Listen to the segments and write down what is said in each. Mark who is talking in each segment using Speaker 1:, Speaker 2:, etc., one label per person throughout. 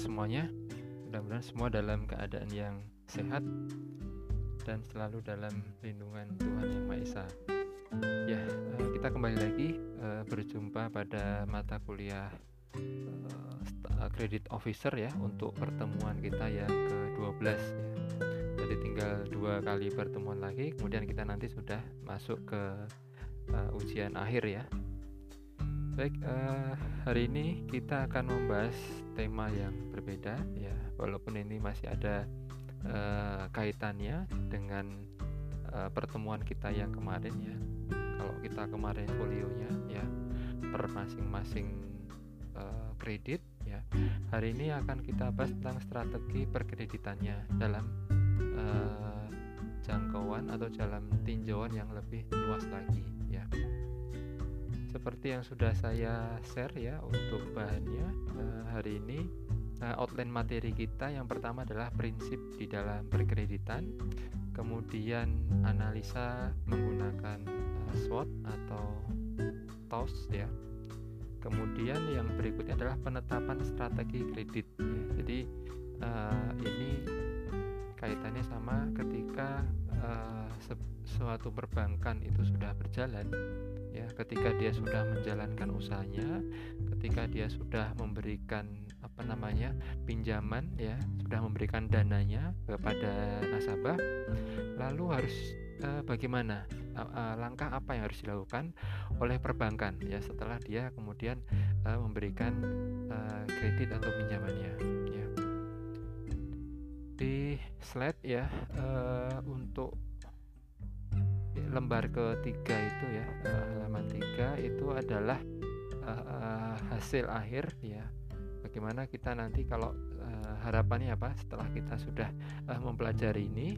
Speaker 1: semuanya. Mudah-mudahan semua dalam keadaan yang sehat dan selalu dalam lindungan Tuhan Yang Maha Esa. Ya, eh, kita kembali lagi eh, berjumpa pada mata kuliah kredit officer ya untuk pertemuan kita yang ke-12 ya. Jadi tinggal dua kali pertemuan lagi, kemudian kita nanti sudah masuk ke uh, ujian akhir ya Baik, uh, hari ini kita akan membahas tema yang berbeda ya, walaupun ini masih ada uh, kaitannya dengan uh, pertemuan kita yang kemarin ya. Kalau kita kemarin folionya ya per masing-masing uh, kredit ya. Hari ini akan kita bahas tentang strategi perkreditannya dalam uh, jangkauan atau dalam tinjauan yang lebih luas lagi ya seperti yang sudah saya share ya untuk bahannya uh, hari ini uh, outline materi kita yang pertama adalah prinsip di dalam perkreditan kemudian analisa menggunakan uh, SWOT atau TOS ya kemudian yang berikutnya adalah penetapan strategi kredit ya. jadi uh, ini kaitannya sama ketika uh, suatu perbankan itu sudah berjalan ya ketika dia sudah menjalankan usahanya ketika dia sudah memberikan apa namanya pinjaman ya sudah memberikan dananya kepada nasabah lalu harus eh, bagaimana eh, langkah apa yang harus dilakukan oleh perbankan ya setelah dia kemudian eh, memberikan eh, kredit atau pinjamannya ya. Di slide ya eh, untuk lembar ketiga itu ya uh, halaman tiga itu adalah uh, hasil akhir ya. Bagaimana kita nanti kalau uh, harapannya apa setelah kita sudah uh, mempelajari ini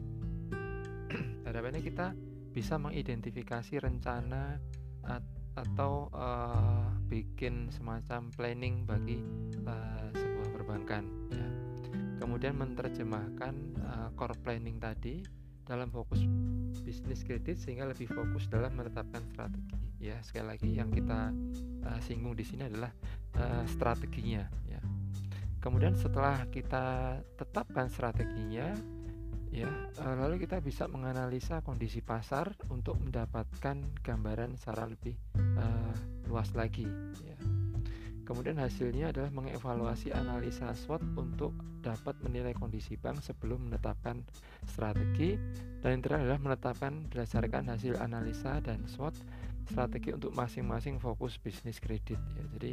Speaker 1: harapannya kita bisa mengidentifikasi rencana at atau uh, bikin semacam planning bagi uh, sebuah perbankan ya. Kemudian menerjemahkan uh, core planning tadi dalam fokus bisnis kredit sehingga lebih fokus dalam menetapkan strategi. Ya sekali lagi yang kita uh, singgung di sini adalah uh, strateginya ya. Kemudian setelah kita tetapkan strateginya ya uh, lalu kita bisa menganalisa kondisi pasar untuk mendapatkan gambaran secara lebih uh, luas lagi ya Kemudian hasilnya adalah mengevaluasi analisa SWOT untuk dapat menilai kondisi bank sebelum menetapkan strategi dan yang terakhir adalah menetapkan berdasarkan hasil analisa dan SWOT strategi untuk masing-masing fokus bisnis kredit ya. Jadi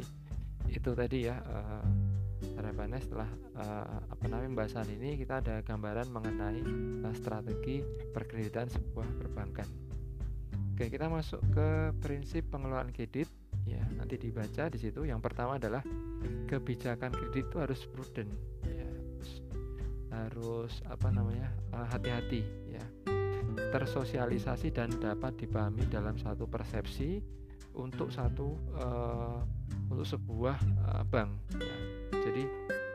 Speaker 1: itu tadi ya uh, harapannya setelah uh, apa namanya pembahasan ini kita ada gambaran mengenai uh, strategi perkreditan sebuah perbankan. Oke, kita masuk ke prinsip pengelolaan kredit ya nanti dibaca di situ. Yang pertama adalah kebijakan kredit itu harus prudent. Ya harus, harus apa namanya eh, hati-hati ya. Tersosialisasi dan dapat dipahami dalam satu persepsi untuk satu uh, untuk sebuah uh, bank ya. jadi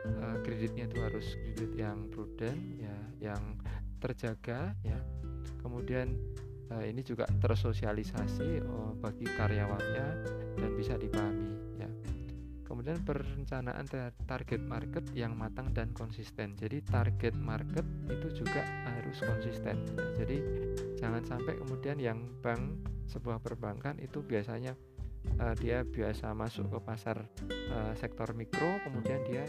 Speaker 1: uh, kreditnya itu harus kredit yang prudent ya yang terjaga ya. Kemudian uh, ini juga tersosialisasi uh, bagi karyawannya dan bisa dipahami ya. Kemudian perencanaan target market yang matang dan konsisten. Jadi target market itu juga harus konsisten. Ya. jadi jangan sampai kemudian yang bank sebuah perbankan itu biasanya uh, dia biasa masuk ke pasar uh, sektor mikro kemudian dia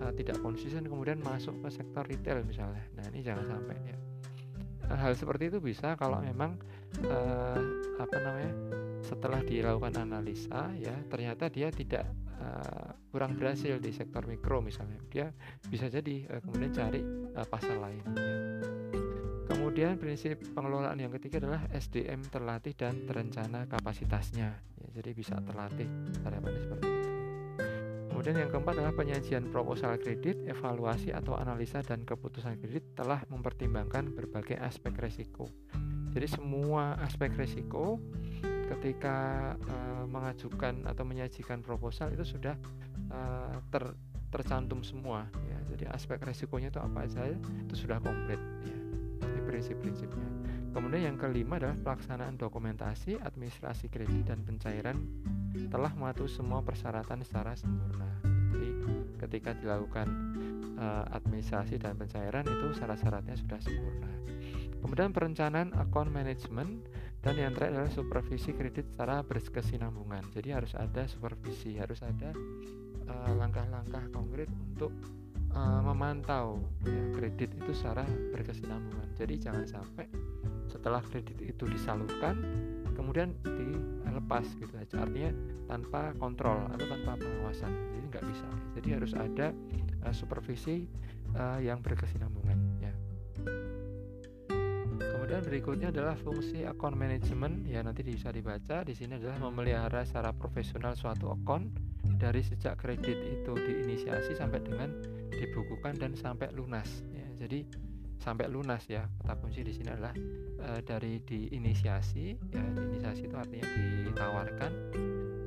Speaker 1: uh, tidak konsisten kemudian masuk ke sektor retail misalnya. Nah ini jangan sampai ya hal seperti itu bisa kalau memang uh, apa namanya setelah dilakukan analisa ya ternyata dia tidak uh, kurang berhasil di sektor mikro misalnya. Dia bisa jadi uh, kemudian cari uh, pasar lain ya. kemudian prinsip pengelolaan yang ketiga adalah SDM terlatih dan terencana kapasitasnya. Ya, jadi bisa terlatih harapannya seperti itu Kemudian yang keempat adalah penyajian proposal kredit, evaluasi atau analisa dan keputusan kredit telah mempertimbangkan berbagai aspek resiko. Jadi semua aspek resiko ketika uh, mengajukan atau menyajikan proposal itu sudah uh, ter, tercantum semua ya. Jadi aspek resikonya itu apa saja itu sudah komplit ya. Ini prinsip-prinsipnya. Kemudian yang kelima adalah pelaksanaan dokumentasi, administrasi kredit dan pencairan telah mematuhi semua persyaratan secara sempurna. jadi ketika dilakukan uh, administrasi dan pencairan itu syarat-syaratnya sudah sempurna. Kemudian perencanaan account management dan yang terakhir adalah supervisi kredit secara berkesinambungan. Jadi harus ada supervisi harus ada eh, langkah-langkah uh, konkret untuk uh, memantau ya, kredit itu secara berkesinambungan. Jadi jangan sampai setelah kredit itu disalurkan kemudian dilepas gitu aja artinya tanpa kontrol atau tanpa pengawasan. Jadi nggak bisa. Jadi harus ada uh, supervisi uh, yang berkesinambungan ya. Kemudian berikutnya adalah fungsi account management. Ya nanti bisa dibaca. Di sini adalah memelihara secara profesional suatu account dari sejak kredit itu diinisiasi sampai dengan dibukukan dan sampai lunas ya. Jadi sampai lunas ya. Kata kunci di sini adalah e, dari diinisiasi ya diinisiasi itu artinya ditawarkan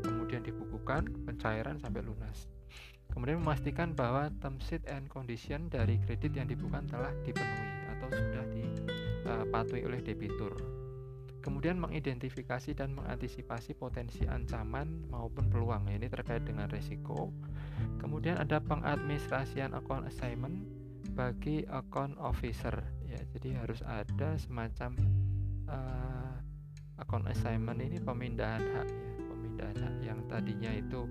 Speaker 1: kemudian dibukukan pencairan sampai lunas. Kemudian memastikan bahwa term sheet and condition dari kredit yang dibukukan telah dipenuhi atau sudah dipatuhi oleh debitur. Kemudian mengidentifikasi dan mengantisipasi potensi ancaman maupun peluang ini terkait dengan risiko kemudian ada pengadministrasian account assignment bagi account officer. Ya jadi harus ada semacam uh, account assignment ini pemindahan hak ya. Pemindahan hak yang tadinya itu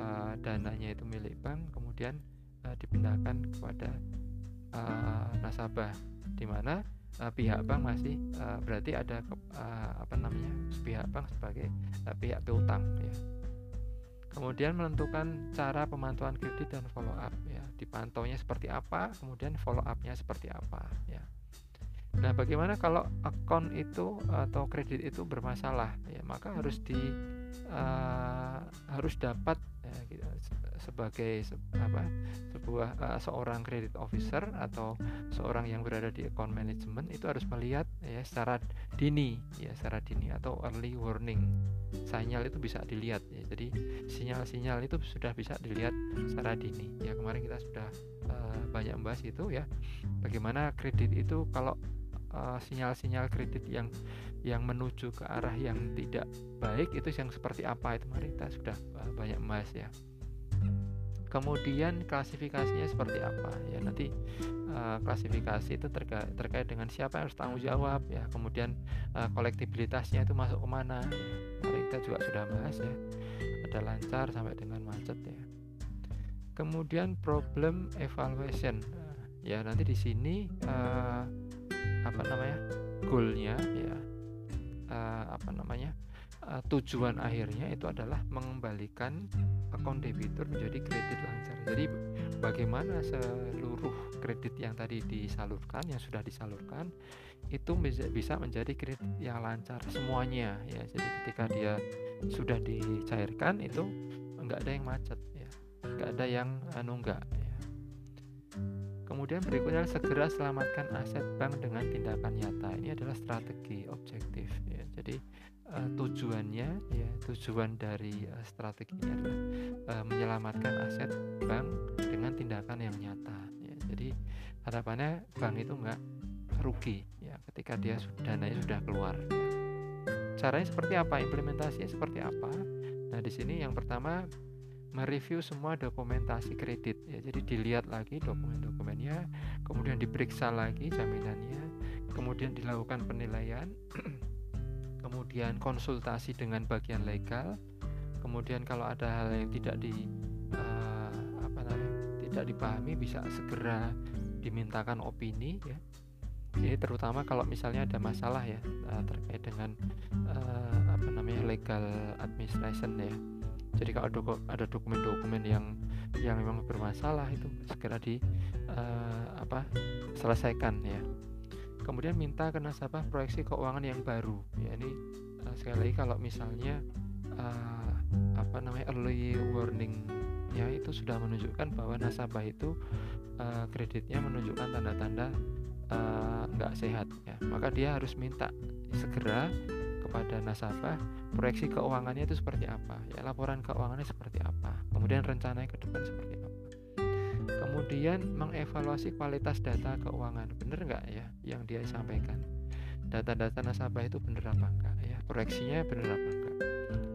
Speaker 1: uh, dananya itu milik bank kemudian uh, dipindahkan kepada uh, nasabah. Di mana uh, pihak bank masih uh, berarti ada uh, apa namanya pihak bank sebagai uh, pihak piutang ya kemudian menentukan cara pemantauan kredit dan follow up ya. Dipantaunya seperti apa, kemudian follow up-nya seperti apa ya. Nah, bagaimana kalau akun itu atau kredit itu bermasalah ya, maka harus di uh, harus dapat ya, gitu, sebagai se apa sebuah uh, seorang credit officer atau seorang yang berada di account management itu harus melihat ya secara dini ya secara dini atau early warning sinyal itu bisa dilihat ya. Jadi sinyal-sinyal itu sudah bisa dilihat secara dini. Ya kemarin kita sudah uh, banyak membahas itu ya. Bagaimana kredit itu kalau Eh, sinyal-sinyal uh, kredit yang yang menuju ke arah yang tidak baik itu yang seperti apa itu mari kita sudah uh, banyak emas ya. Kemudian klasifikasinya seperti apa? Ya nanti uh, klasifikasi itu terkait, dengan siapa yang harus tanggung jawab ya. Kemudian uh, kolektibilitasnya itu masuk ke mana ya kita juga sudah bahas ya. Ada lancar sampai dengan macet ya. Kemudian problem evaluation. Ya nanti di sini uh, apa namanya goalnya ya uh, apa namanya uh, tujuan akhirnya itu adalah mengembalikan akun debitur menjadi kredit lancar. Jadi bagaimana seluruh kredit yang tadi disalurkan yang sudah disalurkan itu bisa menjadi kredit yang lancar semuanya ya jadi ketika dia sudah dicairkan itu enggak ada yang macet ya enggak ada yang nunggak Kemudian berikutnya segera selamatkan aset bank dengan tindakan nyata. Ini adalah strategi objektif ya. Jadi uh, tujuannya ya tujuan dari uh, strategi ini adalah uh, menyelamatkan aset bank dengan tindakan yang nyata ya. Jadi harapannya bank itu enggak rugi ya ketika dia dananya sudah keluar ya. Caranya seperti apa? Implementasinya seperti apa? Nah, di sini yang pertama mereview semua dokumentasi kredit ya jadi dilihat lagi dokumen-dokumennya kemudian diperiksa lagi jaminannya kemudian dilakukan penilaian kemudian konsultasi dengan bagian legal kemudian kalau ada hal yang tidak di uh, apa namanya tidak dipahami bisa segera dimintakan opini ya jadi terutama kalau misalnya ada masalah ya uh, terkait dengan uh, apa namanya legal administration ya. Jadi kalau ada dokumen-dokumen yang yang memang bermasalah itu segera di uh, apa selesaikan ya. Kemudian minta ke nasabah proyeksi keuangan yang baru. Ya ini uh, sekali lagi kalau misalnya uh, apa namanya early warning ya itu sudah menunjukkan bahwa nasabah itu uh, kreditnya menunjukkan tanda-tanda nggak -tanda, uh, sehat ya. Maka dia harus minta segera kepada nasabah proyeksi keuangannya itu seperti apa ya laporan keuangannya seperti apa kemudian rencananya ke depan seperti apa. Kemudian mengevaluasi kualitas data keuangan benar nggak ya yang dia sampaikan? Data-data nasabah itu benar apa enggak ya proyeksinya benar apa enggak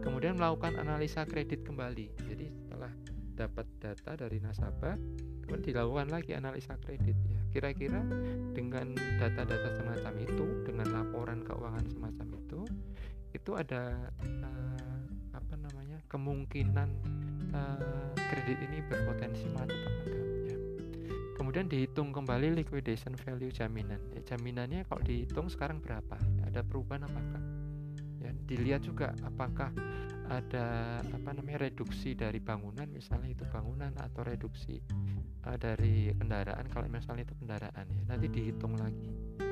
Speaker 1: kemudian melakukan analisa kredit kembali jadi setelah dapat data dari nasabah kemudian dilakukan lagi analisa kredit ya kira-kira dengan data-data semacam itu dengan laporan keuangan semacam itu itu ada uh, apa namanya kemungkinan uh, kredit ini berpotensi macet apa enggak? Ya. Kemudian dihitung kembali liquidation value jaminan. Ya, jaminannya kalau dihitung sekarang berapa? Ada perubahan apakah ya dilihat juga apakah ada apa namanya reduksi dari bangunan misalnya itu bangunan atau reduksi uh, dari kendaraan kalau misalnya itu kendaraan ya. Nanti dihitung lagi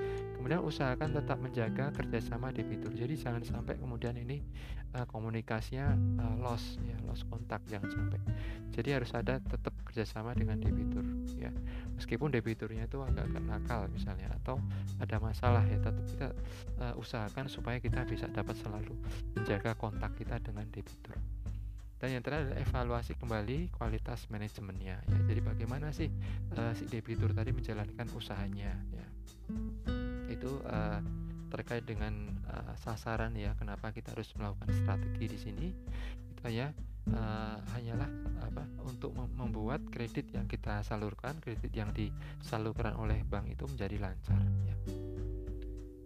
Speaker 1: kemudian usahakan tetap menjaga kerjasama debitur jadi jangan sampai kemudian ini uh, komunikasinya uh, loss ya loss kontak jangan sampai. Jadi harus ada tetap kerjasama dengan debitur ya. Meskipun debiturnya itu agak-agak nakal misalnya atau ada masalah ya tetap kita uh, usahakan supaya kita bisa dapat selalu menjaga kontak kita dengan debitur. Dan yang terakhir adalah evaluasi kembali kualitas manajemennya ya. Jadi bagaimana sih uh, si debitur tadi menjalankan usahanya ya itu uh, terkait dengan uh, sasaran ya kenapa kita harus melakukan strategi di sini itu hanya uh, hanyalah apa untuk membuat kredit yang kita salurkan kredit yang disalurkan oleh bank itu menjadi lancar ya.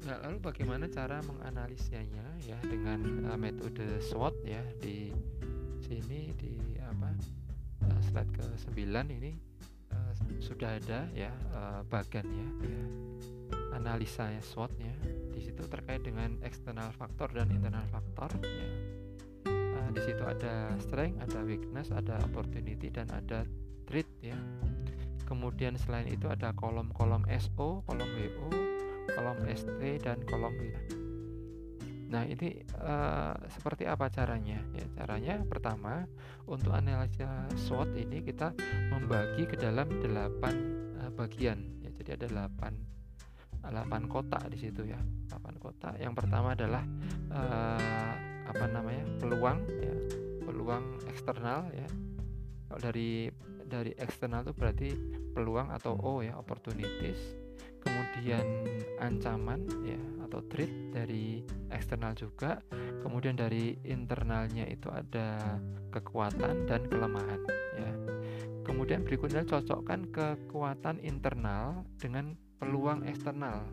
Speaker 1: Nah, lalu bagaimana cara menganalisanya ya dengan uh, metode SWOT ya di sini di apa uh, slide ke-9 ini uh, sudah ada ya uh, bagannya ya analisa ya SWOT ya di situ terkait dengan eksternal faktor dan internal faktor ya di situ ada strength, ada weakness, ada opportunity dan ada threat ya. Kemudian selain itu ada kolom-kolom SO, kolom WO, kolom ST dan kolom W. Nah, ini uh, seperti apa caranya? Ya, caranya pertama untuk analisa SWOT ini kita membagi ke dalam 8 uh, eh, bagian ya. Jadi ada 8 8 kotak di situ ya. 8 kotak. Yang pertama adalah uh, apa namanya peluang ya peluang eksternal ya kalau dari dari eksternal itu berarti peluang atau O ya opportunities kemudian ancaman ya atau threat dari eksternal juga kemudian dari internalnya itu ada kekuatan dan kelemahan ya kemudian berikutnya cocokkan kekuatan internal dengan peluang eksternal.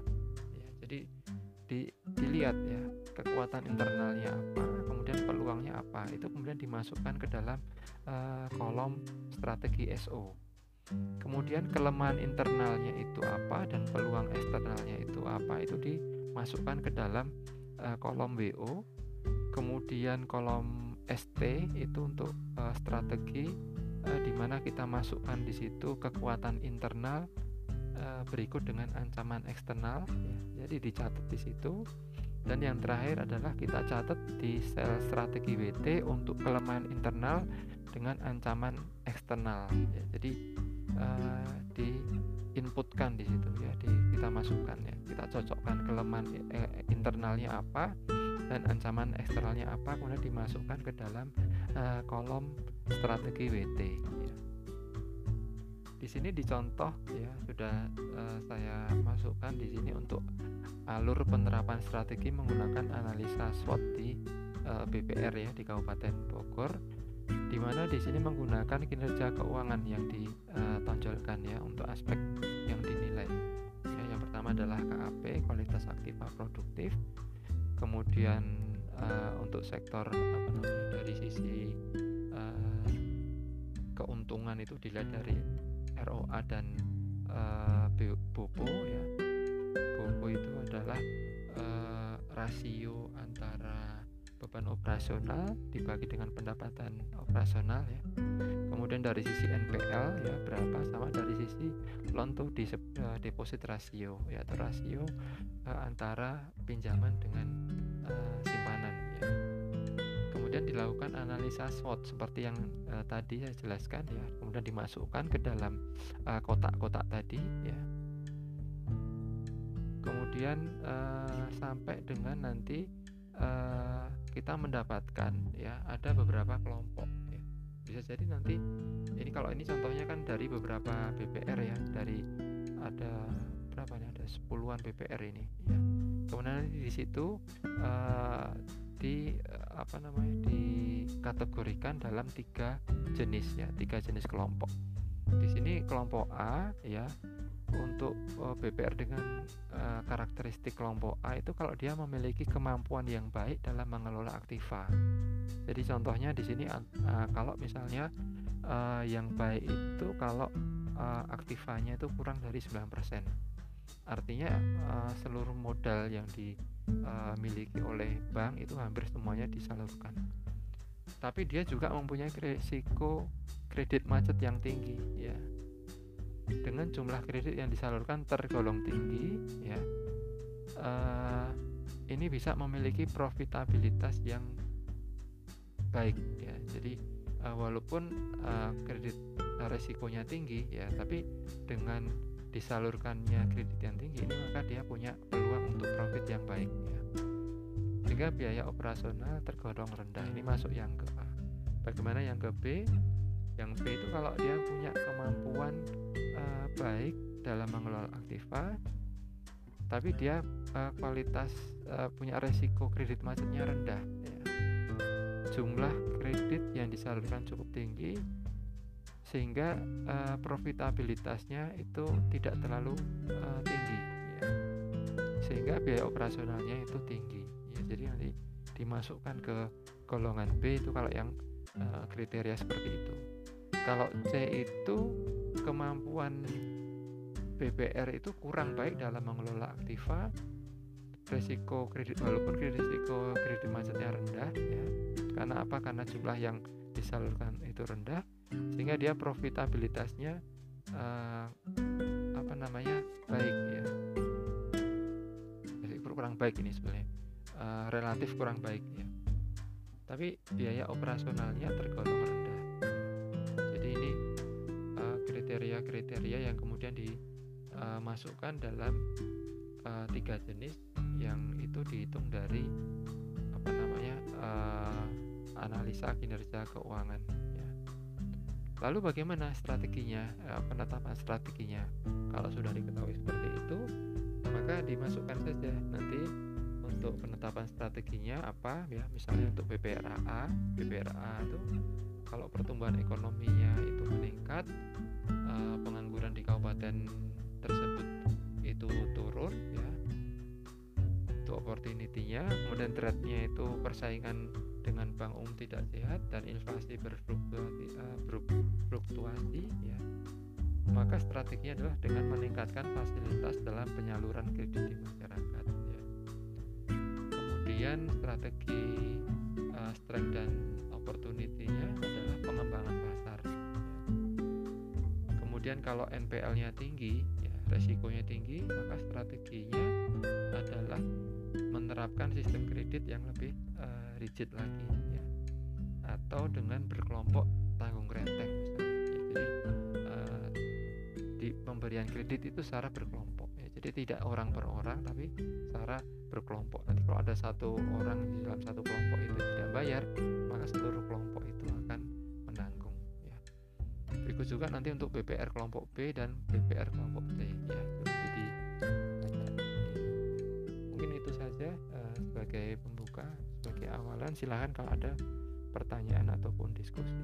Speaker 1: Ya jadi di, dilihat ya kekuatan internalnya apa kemudian peluangnya apa itu kemudian dimasukkan ke dalam uh, kolom strategi SO kemudian kelemahan internalnya itu apa dan peluang eksternalnya itu apa itu dimasukkan ke dalam uh, kolom WO kemudian kolom ST itu untuk uh, strategi uh, di mana kita masukkan di situ kekuatan internal uh, berikut dengan ancaman eksternal ya. jadi dicatat di situ dan yang terakhir adalah kita catat di sel strategi WT untuk kelemahan internal dengan ancaman eksternal ya, jadi uh, di inputkan di situ ya di, kita masukkan ya kita cocokkan kelemahan eh, internalnya apa dan ancaman eksternalnya apa kemudian dimasukkan ke dalam uh, kolom strategi WT ya. Di sini dicontoh ya sudah uh, saya masukkan di sini untuk alur penerapan strategi menggunakan analisa SWOT di uh, eh, BPR ya di Kabupaten Bogor di mana di sini menggunakan kinerja keuangan yang ditonjolkan ya untuk aspek yang dinilai. Ya, yang pertama adalah KAP kualitas aktiva produktif. Kemudian uh, untuk sektor apa namanya dari sisi uh, keuntungan itu dilihat dari ROA dan uh, BOPO ya BOPO itu adalah uh, rasio antara beban operasional dibagi dengan pendapatan operasional ya. Kemudian dari sisi NPL ya berapa sama dari sisi loan to uh, deposit rasio ya atau rasio uh, antara pinjaman dengan uh, simpanan. Kemudian dilakukan analisa SWOT seperti yang uh, tadi saya jelaskan ya. Kemudian dimasukkan ke dalam kotak-kotak uh, tadi ya kemudian uh, sampai dengan nanti uh, kita mendapatkan ya ada beberapa kelompok ya. bisa jadi nanti ini kalau ini contohnya kan dari beberapa BPR ya dari ada berapa nih ada sepuluhan BPR ini ya kemudian di situ uh, di uh, apa namanya dikategorikan dalam tiga jenis ya tiga jenis kelompok di sini kelompok A ya untuk eh, BPR dengan uh, karakteristik kelompok A itu kalau dia memiliki kemampuan yang baik dalam mengelola aktiva. Jadi contohnya di sini uh, kalau misalnya uh, yang baik itu kalau aktivanya itu kurang dari 9%. Artinya uh, seluruh modal yang dimiliki oleh bank itu hampir semuanya disalurkan. Tapi dia juga mempunyai risiko kredit macet yang tinggi ya dengan jumlah kredit yang disalurkan tergolong tinggi ya uh, ini bisa memiliki profitabilitas yang baik ya jadi uh, walaupun uh, kredit resikonya tinggi ya tapi dengan disalurkannya kredit yang tinggi ini maka dia punya peluang untuk profit yang baik ya. Sehingga biaya operasional tergolong rendah. Ini masuk yang ke A. Bagaimana yang ke B? Yang B itu kalau dia punya kemampuan uh, baik dalam mengelola aktiva tapi dia uh, kualitas uh, punya resiko kredit macetnya rendah ya. jumlah kredit yang disalurkan cukup tinggi sehingga uh, profitabilitasnya itu tidak terlalu uh, tinggi ya. sehingga biaya operasionalnya itu tinggi ya. Jadi nanti dimasukkan ke golongan B itu kalau yang uh, kriteria seperti itu. Kalau C itu kemampuan BPR itu kurang baik dalam mengelola aktiva resiko kredit walaupun kredit risiko kredit macetnya rendah ya. Karena apa? Karena jumlah yang disalurkan itu rendah sehingga dia profitabilitasnya uh, apa namanya baik ya. Jadi kurang baik ini sebenarnya. Uh, relatif kurang baik ya. Tapi biaya operasionalnya tergolong rendah. Kriteria-kriteria yang kemudian dimasukkan dalam uh, tiga jenis yang itu dihitung dari apa namanya uh, analisa kinerja keuangan. Lalu bagaimana strateginya uh, penetapan strateginya? Kalau sudah diketahui seperti itu maka dimasukkan saja nanti untuk penetapan strateginya apa ya. Misalnya untuk BPRA BPRA itu kalau pertumbuhan ekonominya itu meningkat uh, pengangguran di kabupaten tersebut itu turun ya itu opportunity-nya kemudian threat-nya itu persaingan dengan bank umum tidak sehat dan inflasi berfluktuasi, uh, berfluktuasi ya maka strateginya adalah dengan meningkatkan fasilitas dalam penyaluran kredit di masyarakat ya. kemudian strategi uh, strength dan opportunity-nya adalah pengembangan pasar kemudian kalau NPL-nya tinggi ya resikonya tinggi maka strateginya adalah menerapkan sistem kredit yang lebih uh, rigid lagi ya. Atau dengan berkelompok tanggung renteng ya, jadi uh, di pemberian kredit itu secara berkelompok ya. Jadi tidak orang per orang tapi secara berkelompok. Nanti kalau ada satu orang di dalam satu kelompok itu tidak bayar maka seluruh kelompok itu akan berikut juga nanti untuk BPR kelompok B dan BPR kelompok C ya saja uh, sebagai pembuka sebagai awalan silahkan kalau ada pertanyaan ataupun diskusi